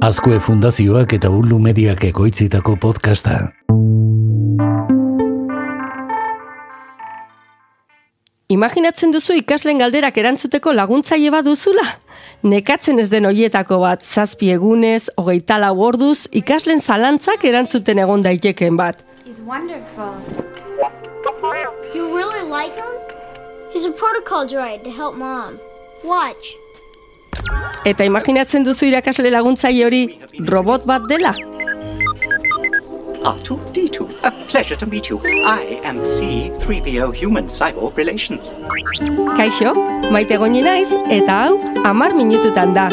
Azkue Fundazioak eta Ulu Mediak ekoitzitako podcasta. Imaginatzen duzu ikaslen galderak erantzuteko laguntzaile bat duzula? Nekatzen ez den hoietako bat zazpi egunez, hogeita lau orduz, ikaslen zalantzak erantzuten egon daiteken bat. He's wonderful. You really like him? He's a protocol droid to help mom. Watch. Eta imaginatzen duzu irakasle laguntzaile hori robot bat dela? R2D2, a pleasure to meet you. I am C3PO Human Cyborg Relations. Kaixo, maite goni naiz, eta hau, amar minututan da.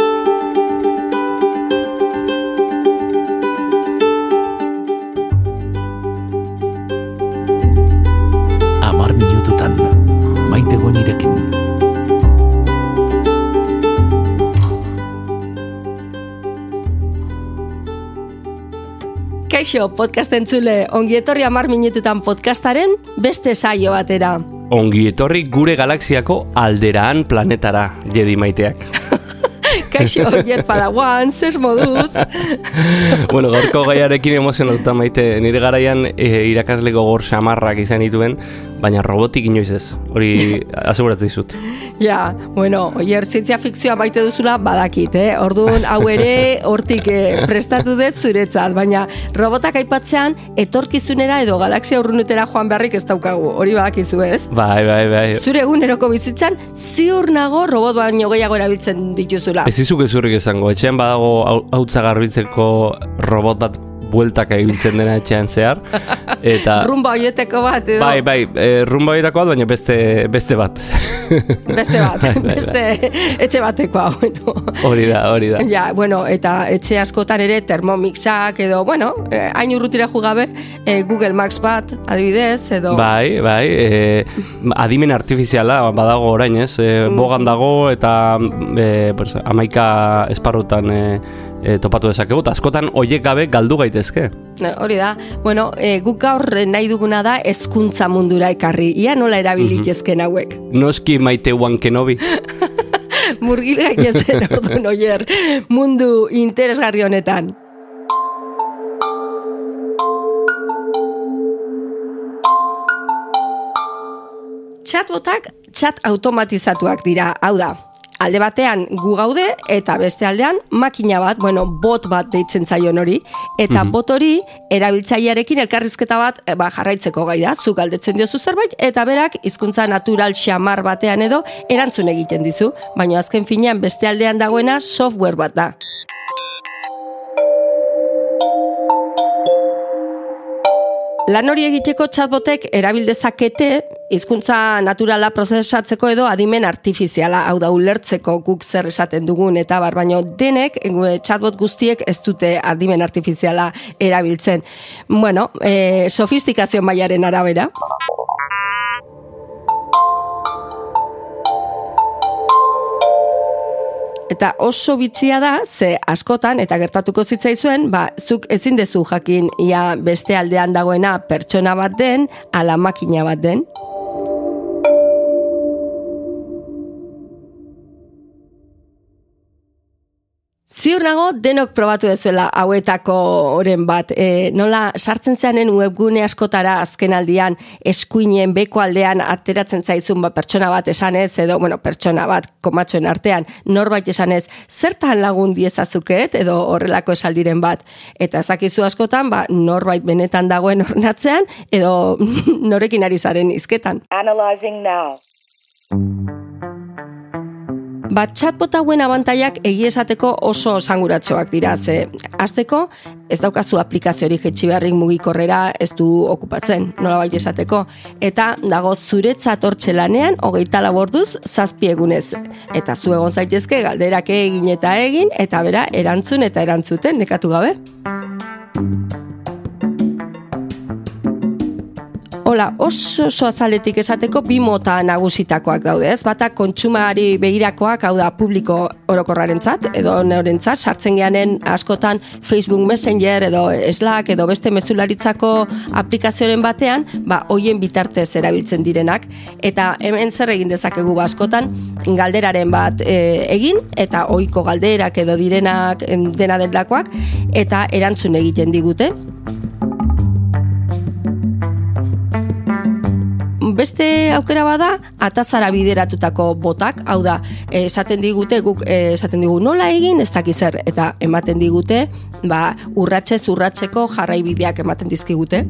Kaixo, podcast entzule, ongi etorri amar minututan podcastaren beste saio batera. Ongi etorri gure galaxiako alderaan planetara, jedi maiteak. Kaixo, jer padawan, zer moduz. bueno, gaurko gaiarekin emozionatuta maite, nire garaian e, irakasle gogor samarrak izan dituen, baina robotik inoiz ez, hori aseguratzen dizut. Ja, bueno, oier zientzia fikzioa baite duzula badakit, eh? Orduan, hau ere, hortik eh, prestatu dut zuretzat, baina robotak aipatzean, etorkizunera edo galaxia urrunetera joan beharrik ez daukagu, hori badakizu ez? Bai, bai, bai. Zure eguneroko bizitzan, ziur nago robot baino gehiago erabiltzen dituzula. Ez izuk ezurrik esango, etxean badago hau- hautza garbitzeko robot bat bueltaka ibiltzen dena etxean zehar. Eta... Rumba hoieteko bat, edo Bai, bai, e, rumba horietako bat, baina beste, beste bat. beste bat, Bai, bai, bai. beste etxe batekoa, bueno. Hori da, hori da. Ja, bueno, eta etxe askotan ere termomixak edo, bueno, eh, hain urrutira jugabe, eh, Google Maps bat, adibidez, edo... Bai, bai, e, adimen artifiziala badago orain, ez? E, bogan dago eta e, pues, amaika esparrutan e, e, topatu dezakegu, eta askotan hoiek gabe galdu gaitezke. Ne, Hori da, bueno, eh, guk gaur nahi duguna da hezkuntza mundura ekarri. Ia nola erabilitezken hauek. Noski maite uan kenobi. Murgil gaitezen orduan oier, mundu interesgarri honetan. Chatbotak chat automatizatuak dira, hau da. Alde batean gu gaude eta beste aldean makina bat, bueno, bot bat deitzen zaion hori, eta bot hori erabiltzailearekin elkarrizketa bat eh, ba, jarraitzeko gai da, zu galdetzen diozu zerbait eta berak hizkuntza natural xamar batean edo erantzun egiten dizu, baina azken finean beste aldean dagoena software bat da. Lan hori egiteko chatbotek erabildezakete hizkuntza naturala prozesatzeko edo adimen artifiziala, hau da ulertzeko guk zer esaten dugun eta bar, baino denek eh, chatbot guztiek ez dute adimen artifiziala erabiltzen. Bueno, e, sofistikazio mailaren arabera. Eta oso bitxia da, ze askotan, eta gertatuko zitzaizuen, ba, zuk ezin dezu jakin ia beste aldean dagoena pertsona bat den, ala makina bat den. Ziur nago denok probatu dezuela hauetako oren bat. E, nola sartzen zeanen webgune askotara azken aldian eskuinen beko aldean ateratzen zaizun ba, pertsona bat esanez, edo bueno, pertsona bat komatxoen artean norbait esanez, zertan lagun diezazuket edo horrelako esaldiren bat. Eta ez askotan, ba, norbait benetan dagoen ornatzean edo norekin ari zaren izketan. Analyzing now. Ba, chatbot hauen abantaiak egi oso sanguratxoak dira, ze azteko ez daukazu aplikaziorik jetxi beharrik mugikorrera ez du okupatzen, nola esateko. Eta dago zuretzat hortxe lanean, hogeita laborduz, zazpi egunez. Eta zu egon zaitezke galderak egin eta egin, eta bera erantzun eta erantzuten, nekatu gabe. Hola, oso oso azaletik esateko bi mota nagusitakoak daude, ez? Bata kontsumari begirakoak, hau da publiko orokorrarentzat edo neurentzat sartzen geanen askotan Facebook Messenger edo Slack edo beste mezularitzako aplikazioaren batean, ba hoien bitartez erabiltzen direnak eta hemen zer egin dezakegu ba askotan galderaren bat e, egin eta ohiko galderak edo direnak dena delakoak eta erantzun egiten digute. Beste aukera bada atazara bideratutako botak, hau da, esaten digute guk esaten digu nola egin ez dakiz zer eta ematen digute, ba urratse urratseko jarraibideak ematen dizkigute.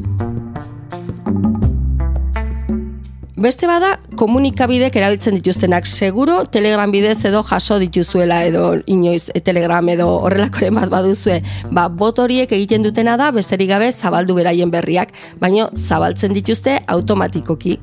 Beste bada, komunikabidek erabiltzen dituztenak seguro, telegram bidez edo jaso dituzuela edo inoiz e, telegram edo horrelakoren bat baduzue, ba, bot horiek egiten dutena da besterik gabe zabaldu beraien berriak, baino zabaltzen dituzte automatikoki.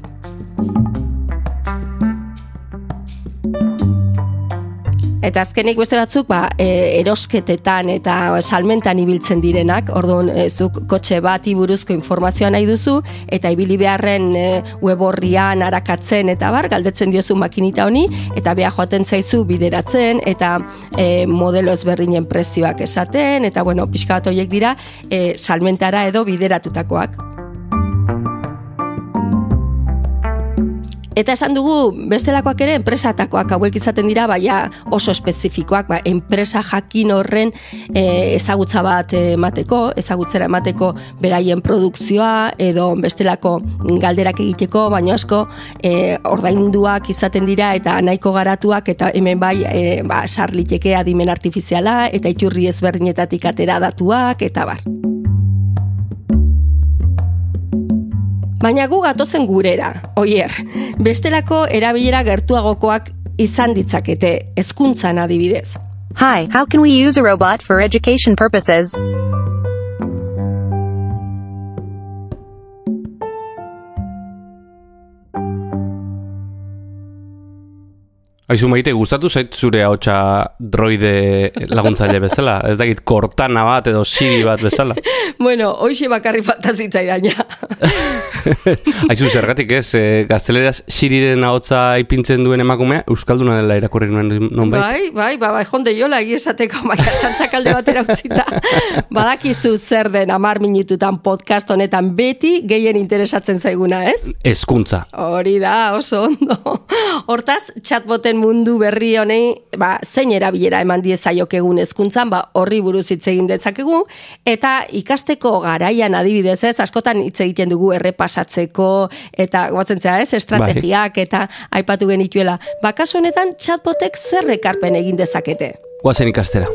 Eta azkenik beste batzuk ba, e, erosketetan eta salmentan ibiltzen direnak, orduan e, zuk kotxe bati buruzko informazioa nahi duzu, eta ibili beharren e, web horrian arakatzen eta bar, galdetzen diozu makinita honi, eta beha joaten zaizu bideratzen, eta e, modelo ezberdinen prezioak esaten, eta bueno, pixka bat horiek dira, e, salmentara edo bideratutakoak. Eta esan dugu bestelakoak ere enpresatakoak hauek izaten dira baina oso espezifikoak, ba, enpresa jakin horren e, ezagutza bat emateko, ezagutzera emateko beraien produkzioa edo bestelako galderak egiteko, baina asko e, ordainduak izaten dira eta nahiko garatuak eta hemen bai e, ba, sarliteke adimen artifiziala eta iturri ezberdinetatik atera datuak eta bar. Baina gu gatozen gurera, oier, bestelako erabilera gertuagokoak izan ditzakete, hezkuntzan adibidez. Hi, how can we use a robot for education purposes? Aizu maite, gustatu zait zure hautsa droide laguntzaile bezala? Ez dakit kortana bat edo siri bat bezala? bueno, hoxe bakarri fantazitzai daina. Aizu zergatik ez, e, gazteleraz siriren ahotsa ipintzen duen emakumea, Euskalduna dela irakurri nuen non bai? Bai, bai, bai, jonde jola esateko, baina txantxakalde batera utzita. Badakizu zer den amar minututan podcast honetan beti gehien interesatzen zaiguna, ez? Hezkuntza. Hori da, oso ondo. Hortaz, chatboten mundu berri honei, ba, zein erabilera eman diezaiok egun hezkuntzan, ba, horri buruz hitz egin dezakegu, eta ikasteko garaian adibidez ez, askotan hitz egiten dugu errepasatzeko, eta gotzen zera ez, estrategiak, eta aipatu genituela. Ba, kasu honetan, chatbotek zer ekarpen egin dezakete? Guazen ikastera.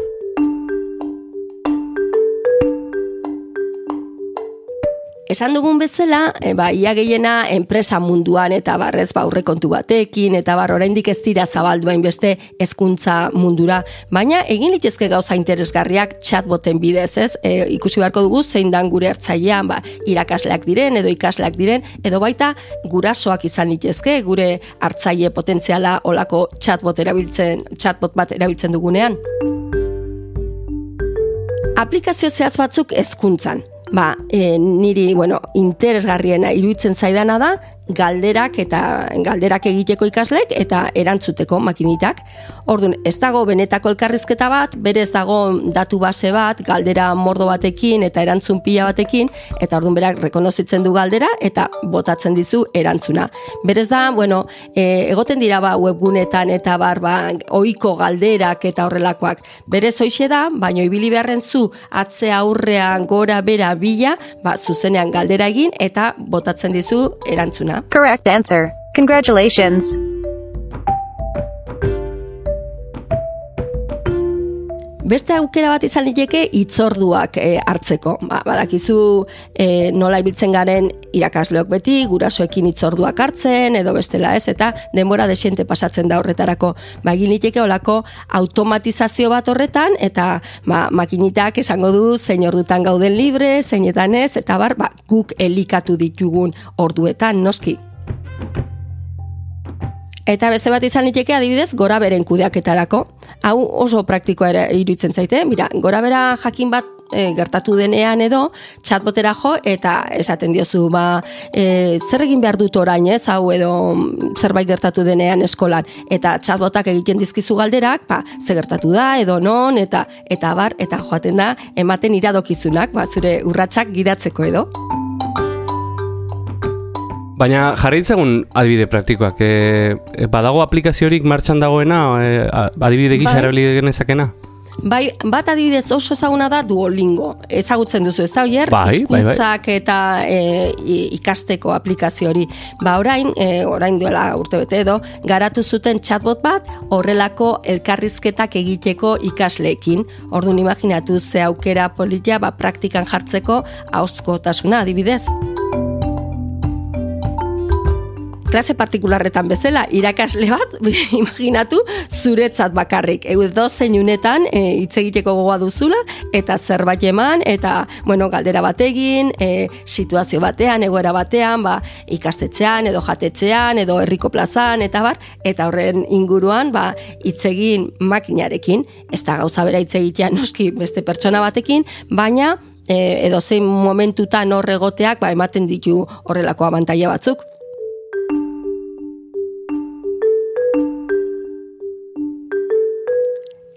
Esan dugun bezala, e, ba, ia gehiena enpresa munduan eta barrez ba, aurrekontu batekin eta bar oraindik ez dira zabalduain beste hezkuntza mundura, baina egin litezke gauza interesgarriak chatboten bidez, ez? E, ikusi beharko dugu zein dan gure hartzailean, ba, irakasleak diren edo ikasleak diren edo baita gurasoak izan litezke gure hartzaile potentziala olako chatbot erabiltzen, chatbot bat erabiltzen dugunean. Aplikazio zehaz batzuk hezkuntzan ba, e, niri, bueno, interesgarriena iruditzen zaidana da, galderak eta galderak egiteko ikaslek eta erantzuteko makinitak. Orduan, ez dago benetako elkarrizketa bat, bere ez dago datu base bat, galdera mordo batekin eta erantzun pila batekin, eta orduan berak rekonozitzen du galdera eta botatzen dizu erantzuna. Berez da, bueno, e, egoten dira ba webgunetan eta bar ba, oiko galderak eta horrelakoak. Berez hoixe da, baino ibili beharren zu atzea aurrean gora bera bila, ba, zuzenean galdera egin eta botatzen dizu erantzuna. Correct answer. Congratulations. Beste aukera bat izan liteke itzorduak e, hartzeko. Ba, badakizu e, nola ibiltzen garen irakasleok beti, gurasoekin itzorduak hartzen, edo bestela ez, eta denbora desente pasatzen da horretarako. Ba, egin liteke olako automatizazio bat horretan, eta ba, makinitak esango du zein ordutan gauden libre, zeinetan ez, eta bar, ba, guk elikatu ditugun orduetan, noski. Eta beste bat izan liteke adibidez gora beren kudeaketarako. Hau oso praktikoa ere iruditzen zaite. Mira, gora bera jakin bat e, gertatu denean edo, chatbotera jo, eta esaten diozu, ba, e, zer egin behar dut orain, ez, hau edo mm, zerbait gertatu denean eskolan, eta chatbotak egiten dizkizu galderak, ba, ze gertatu da, edo non, eta eta bar, eta joaten da, ematen iradokizunak, ba, zure urratsak gidatzeko edo. Baina jarri ditzagun adibide praktikoak. E, e, badago aplikaziorik martxan dagoena, e, adibide gisa Bai. erabili genezakena? Bai, bat adibidez oso ezaguna da Duolingo. Ezagutzen duzu, ez da oier? Bai, bai, bai. Eta e, ikasteko aplikazio hori. Ba, orain, e, orain duela urte bete edo, garatu zuten chatbot bat horrelako elkarrizketak egiteko ikasleekin. Orduan imaginatu ze aukera politia ba, praktikan jartzeko hauzkotasuna adibidez. Klase partikularretan bezala, irakasle bat, imaginatu, zuretzat bakarrik. Edo zein unetan e, hitz egiteko gogoa duzula, eta zerbait eman, eta, bueno, galdera bat egin, e, situazio batean, egoera batean, ba, ikastetxean, edo jatetxean, edo herriko plazan, eta bar, eta horren inguruan, ba, hitz egin makinarekin, ez da gauza bera hitz egitea noski beste pertsona batekin, baina, e, edo zein momentutan hor egoteak, ba, ematen ditu horrelako abantaila batzuk.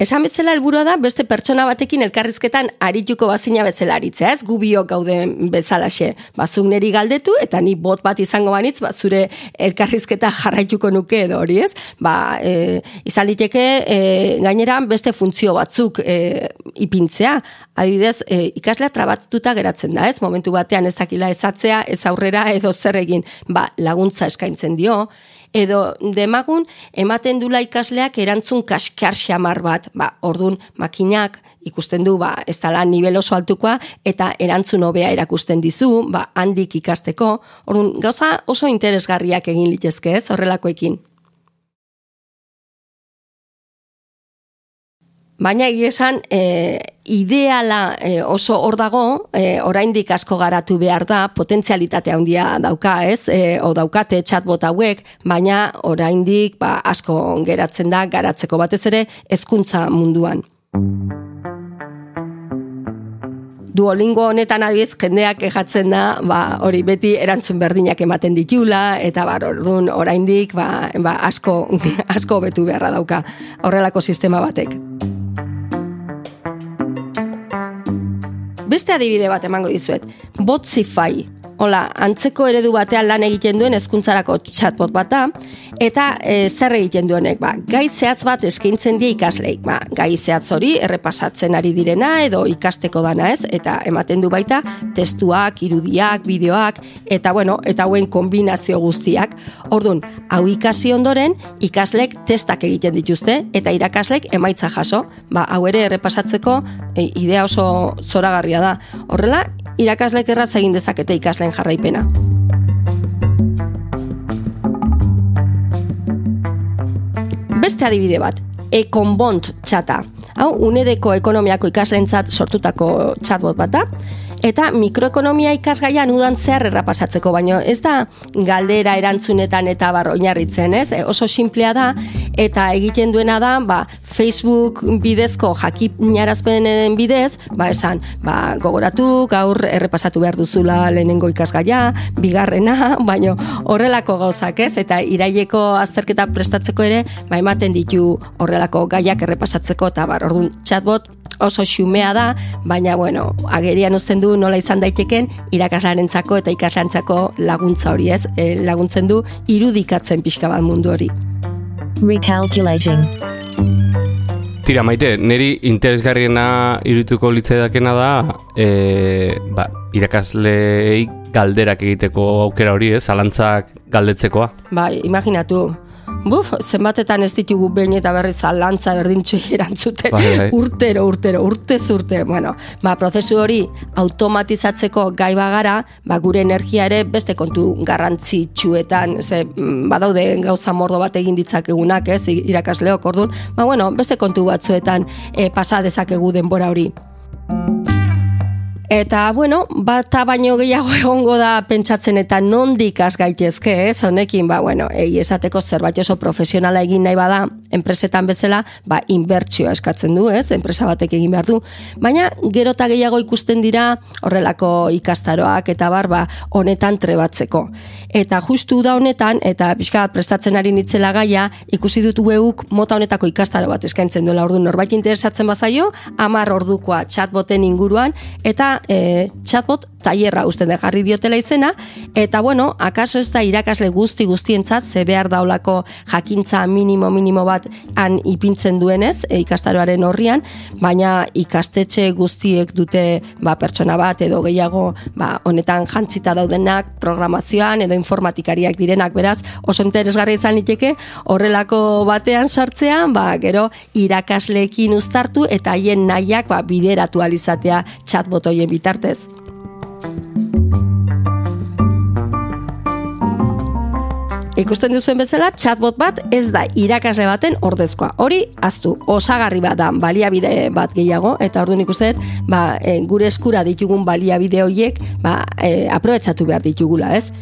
Esan bezala helburua da beste pertsona batekin elkarrizketan arituko bazina bezala aritzea, ez? Gu biok gauden bezalaxe. Bazuk neri galdetu eta ni bot bat izango banitz, ba, zure elkarrizketa jarraituko nuke edo hori, ez? Ba, e, izan liteke e, gainera beste funtzio batzuk e, ipintzea. Adibidez, e, ikaslea trabatuta geratzen da, ez? Momentu batean ezakila ezatzea, ez aurrera edo zer egin, ba, laguntza eskaintzen dio, edo demagun ematen dula ikasleak erantzun kaskar xamar bat, ba, ordun makinak ikusten du, ba, ez dala nivel oso altukoa, eta erantzun hobea erakusten dizu, ba, handik ikasteko, ordun gauza oso interesgarriak egin litezke ez, horrelakoekin. Baina egia esan, e, ideala e, oso hor dago, e, oraindik asko garatu behar da, potentzialitate handia dauka, ez? E, o daukate chatbot hauek, baina oraindik ba, asko geratzen da garatzeko batez ere hezkuntza munduan. Duolingo honetan adibidez jendeak kejatzen da, ba, hori beti erantzun berdinak ematen ditula eta bar ordun oraindik ba, ba asko asko betu beharra dauka horrelako sistema batek. Beste adibide bat emango dizuet. Botsify. Hola, antzeko eredu batean lan egiten duen hezkuntzarako chatbot bata eta e, zer egiten duenek, ba, gai zehatz bat eskaintzen die ikasleik, ba, gai zehatz hori errepasatzen ari direna edo ikasteko dana, ez? Eta ematen du baita testuak, irudiak, bideoak eta bueno, eta hauen kombinazio guztiak. Ordun, hau ikasi ondoren ikaslek testak egiten dituzte eta irakaslek emaitza jaso. Ba, hau ere errepasatzeko e, idea oso zoragarria da. Horrela, irakaslek erraz egin dezakete ikasleen jarraipena. Beste adibide bat, Econbond txata. Hau, unedeko ekonomiako ikaslentzat sortutako chatbot bat da, eta mikroekonomia ikasgaian udan zehar errapasatzeko, baino ez da galdera erantzunetan eta bar oinarritzen, ez? E, oso simplea da, eta egiten duena da, ba, Facebook bidezko jakinarazpenen bidez, ba, esan, ba, gogoratu, gaur errepasatu behar duzula lehenengo ikasgaia, bigarrena, baino horrelako gauzak, ez? Eta iraileko azterketa prestatzeko ere, ba, ematen ditu horrelako gaiak errepasatzeko, eta bar, orduan, chatbot oso xumea da, baina bueno, agerian uzten du nola izan daiteken irakaslarentzako eta ikaslantzako laguntza hori, ez? E, laguntzen du irudikatzen pixka bat mundu hori. Recalculating. Tira, maite, niri interesgarriena irituko litzaidakena da, e, ba, irakasleei galderak egiteko aukera hori, ez? Zalantzak galdetzekoa. Bai, imaginatu, Buf, zenbatetan ez ditugu behin eta berriz zalantza berdintxoi erantzuten. Bai, bai. Urtero, urtero, urte urte. Bueno, ba, prozesu hori automatizatzeko gai bagara, ba, gure energia ere beste kontu garrantzitsuetan, ze, mm, badaude gauza mordo bat egin ditzakegunak, ez, irakasleok, orduan, ba, bueno, beste kontu batzuetan e, pasa dezakegu denbora hori. Eta, bueno, bata baino gehiago egongo da pentsatzen eta nondik has gaitezke, ez? Honekin, ba, bueno, egi esateko zerbait oso profesionala egin nahi bada, enpresetan bezala, ba, inbertsioa eskatzen du, ez? Enpresa batek egin behar du. Baina, gero eta gehiago ikusten dira horrelako ikastaroak eta barba honetan trebatzeko. Eta justu da honetan, eta pixka prestatzen ari nitzela gaia, ikusi dut weuk mota honetako ikastaro bat eskaintzen duela ordu norbait interesatzen bazaio, amar ordukoa chatboten inguruan, eta e, chatbot tailerra uste de jarri diotela izena, eta bueno, akaso ez da irakasle guzti guztientzat, ze behar daulako jakintza minimo minimo bat han ipintzen duenez, e, ikastaroaren horrian, baina ikastetxe guztiek dute ba, pertsona bat edo gehiago ba, honetan jantzita daudenak programazioan edo informatikariak direnak beraz oso interesgarri izan liteke horrelako batean sartzean ba, gero irakasleekin uztartu eta haien nahiak ba, bideratu alizatea chatbot hoien bitartez. Ikusten duzuen bezala, chatbot bat ez da irakasle baten ordezkoa. Hori, aztu, osagarri bat da, baliabide bat gehiago, eta orduan ikusten ba, e, gure eskura ditugun baliabide horiek, ba, e, aprobetsatu behar ditugula, ez?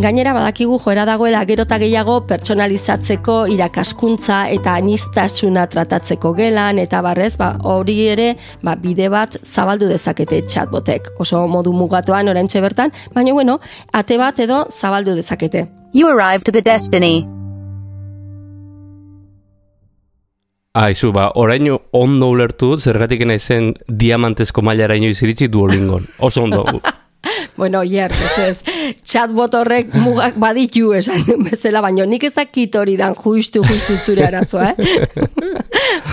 Gainera badakigu joera dagoela gerota gehiago pertsonalizatzeko irakaskuntza eta anistasuna tratatzeko gelan eta barrez ba, hori ere ba, bide bat zabaldu dezakete chatbotek. Oso modu mugatuan orantxe bertan, baina bueno, ate bat edo zabaldu dezakete. You arrived to the destiny. Aizu, ba, oraino ondo ulertu dut, zergatik naizen diamantezko mailara inoiz iritsi duolingon. Oso ondo. Bueno, hier, ez, chatbot horrek mugak baditu esan bezala, baina nik ez dakit hori dan justu, justu zure arazoa, eh?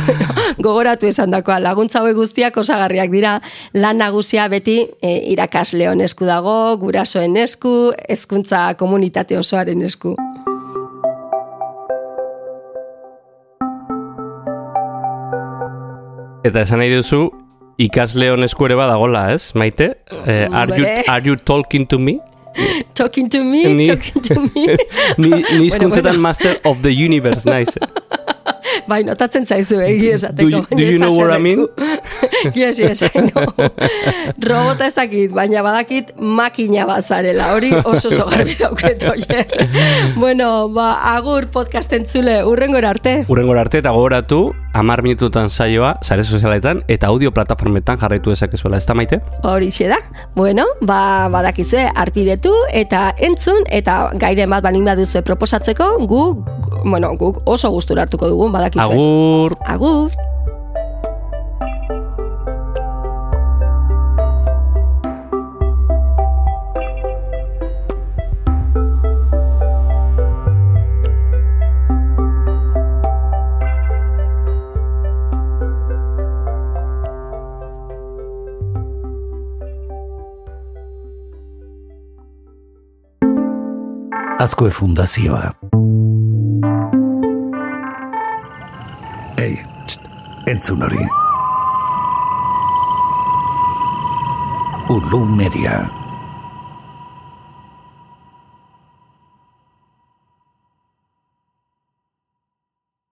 bueno, gogoratu esan dakoa, laguntza hauek guztiak osagarriak dira, lan nagusia beti e, irakasleon esku dago, gurasoen esku, hezkuntza komunitate osoaren esku. Eta esan nahi duzu, ikasle honesku ere badagola, ez, maite? Eh, are, you, are you talking to me? Talking to me, Ni- talking to me. Ni, ni hizkuntzetan bueno. master of the universe, naiz. Bai, notatzen zaizu egi esateko. Do you- do you know what I mean? yes, yes, I know. Robota ez dakit, baina badakit makina bazarela, hori oso oso garbi dauket oier. bueno, ba, agur podcast entzule, urrengo arte. Urrengora arte eta gogoratu, amar minututan saioa, sare sozialetan eta audio plataformetan jarraitu dezakezuela, ez da maite? Horixe da. Bueno, ba, badakizue, arpidetu eta entzun, eta gairen bat balin baduzue proposatzeko, gu, bueno, guk oso gustura hartuko dugu, badakizue. Agur! Agur. Azkoe fundazioa. Ei, txt, entzun hori. Ulu media.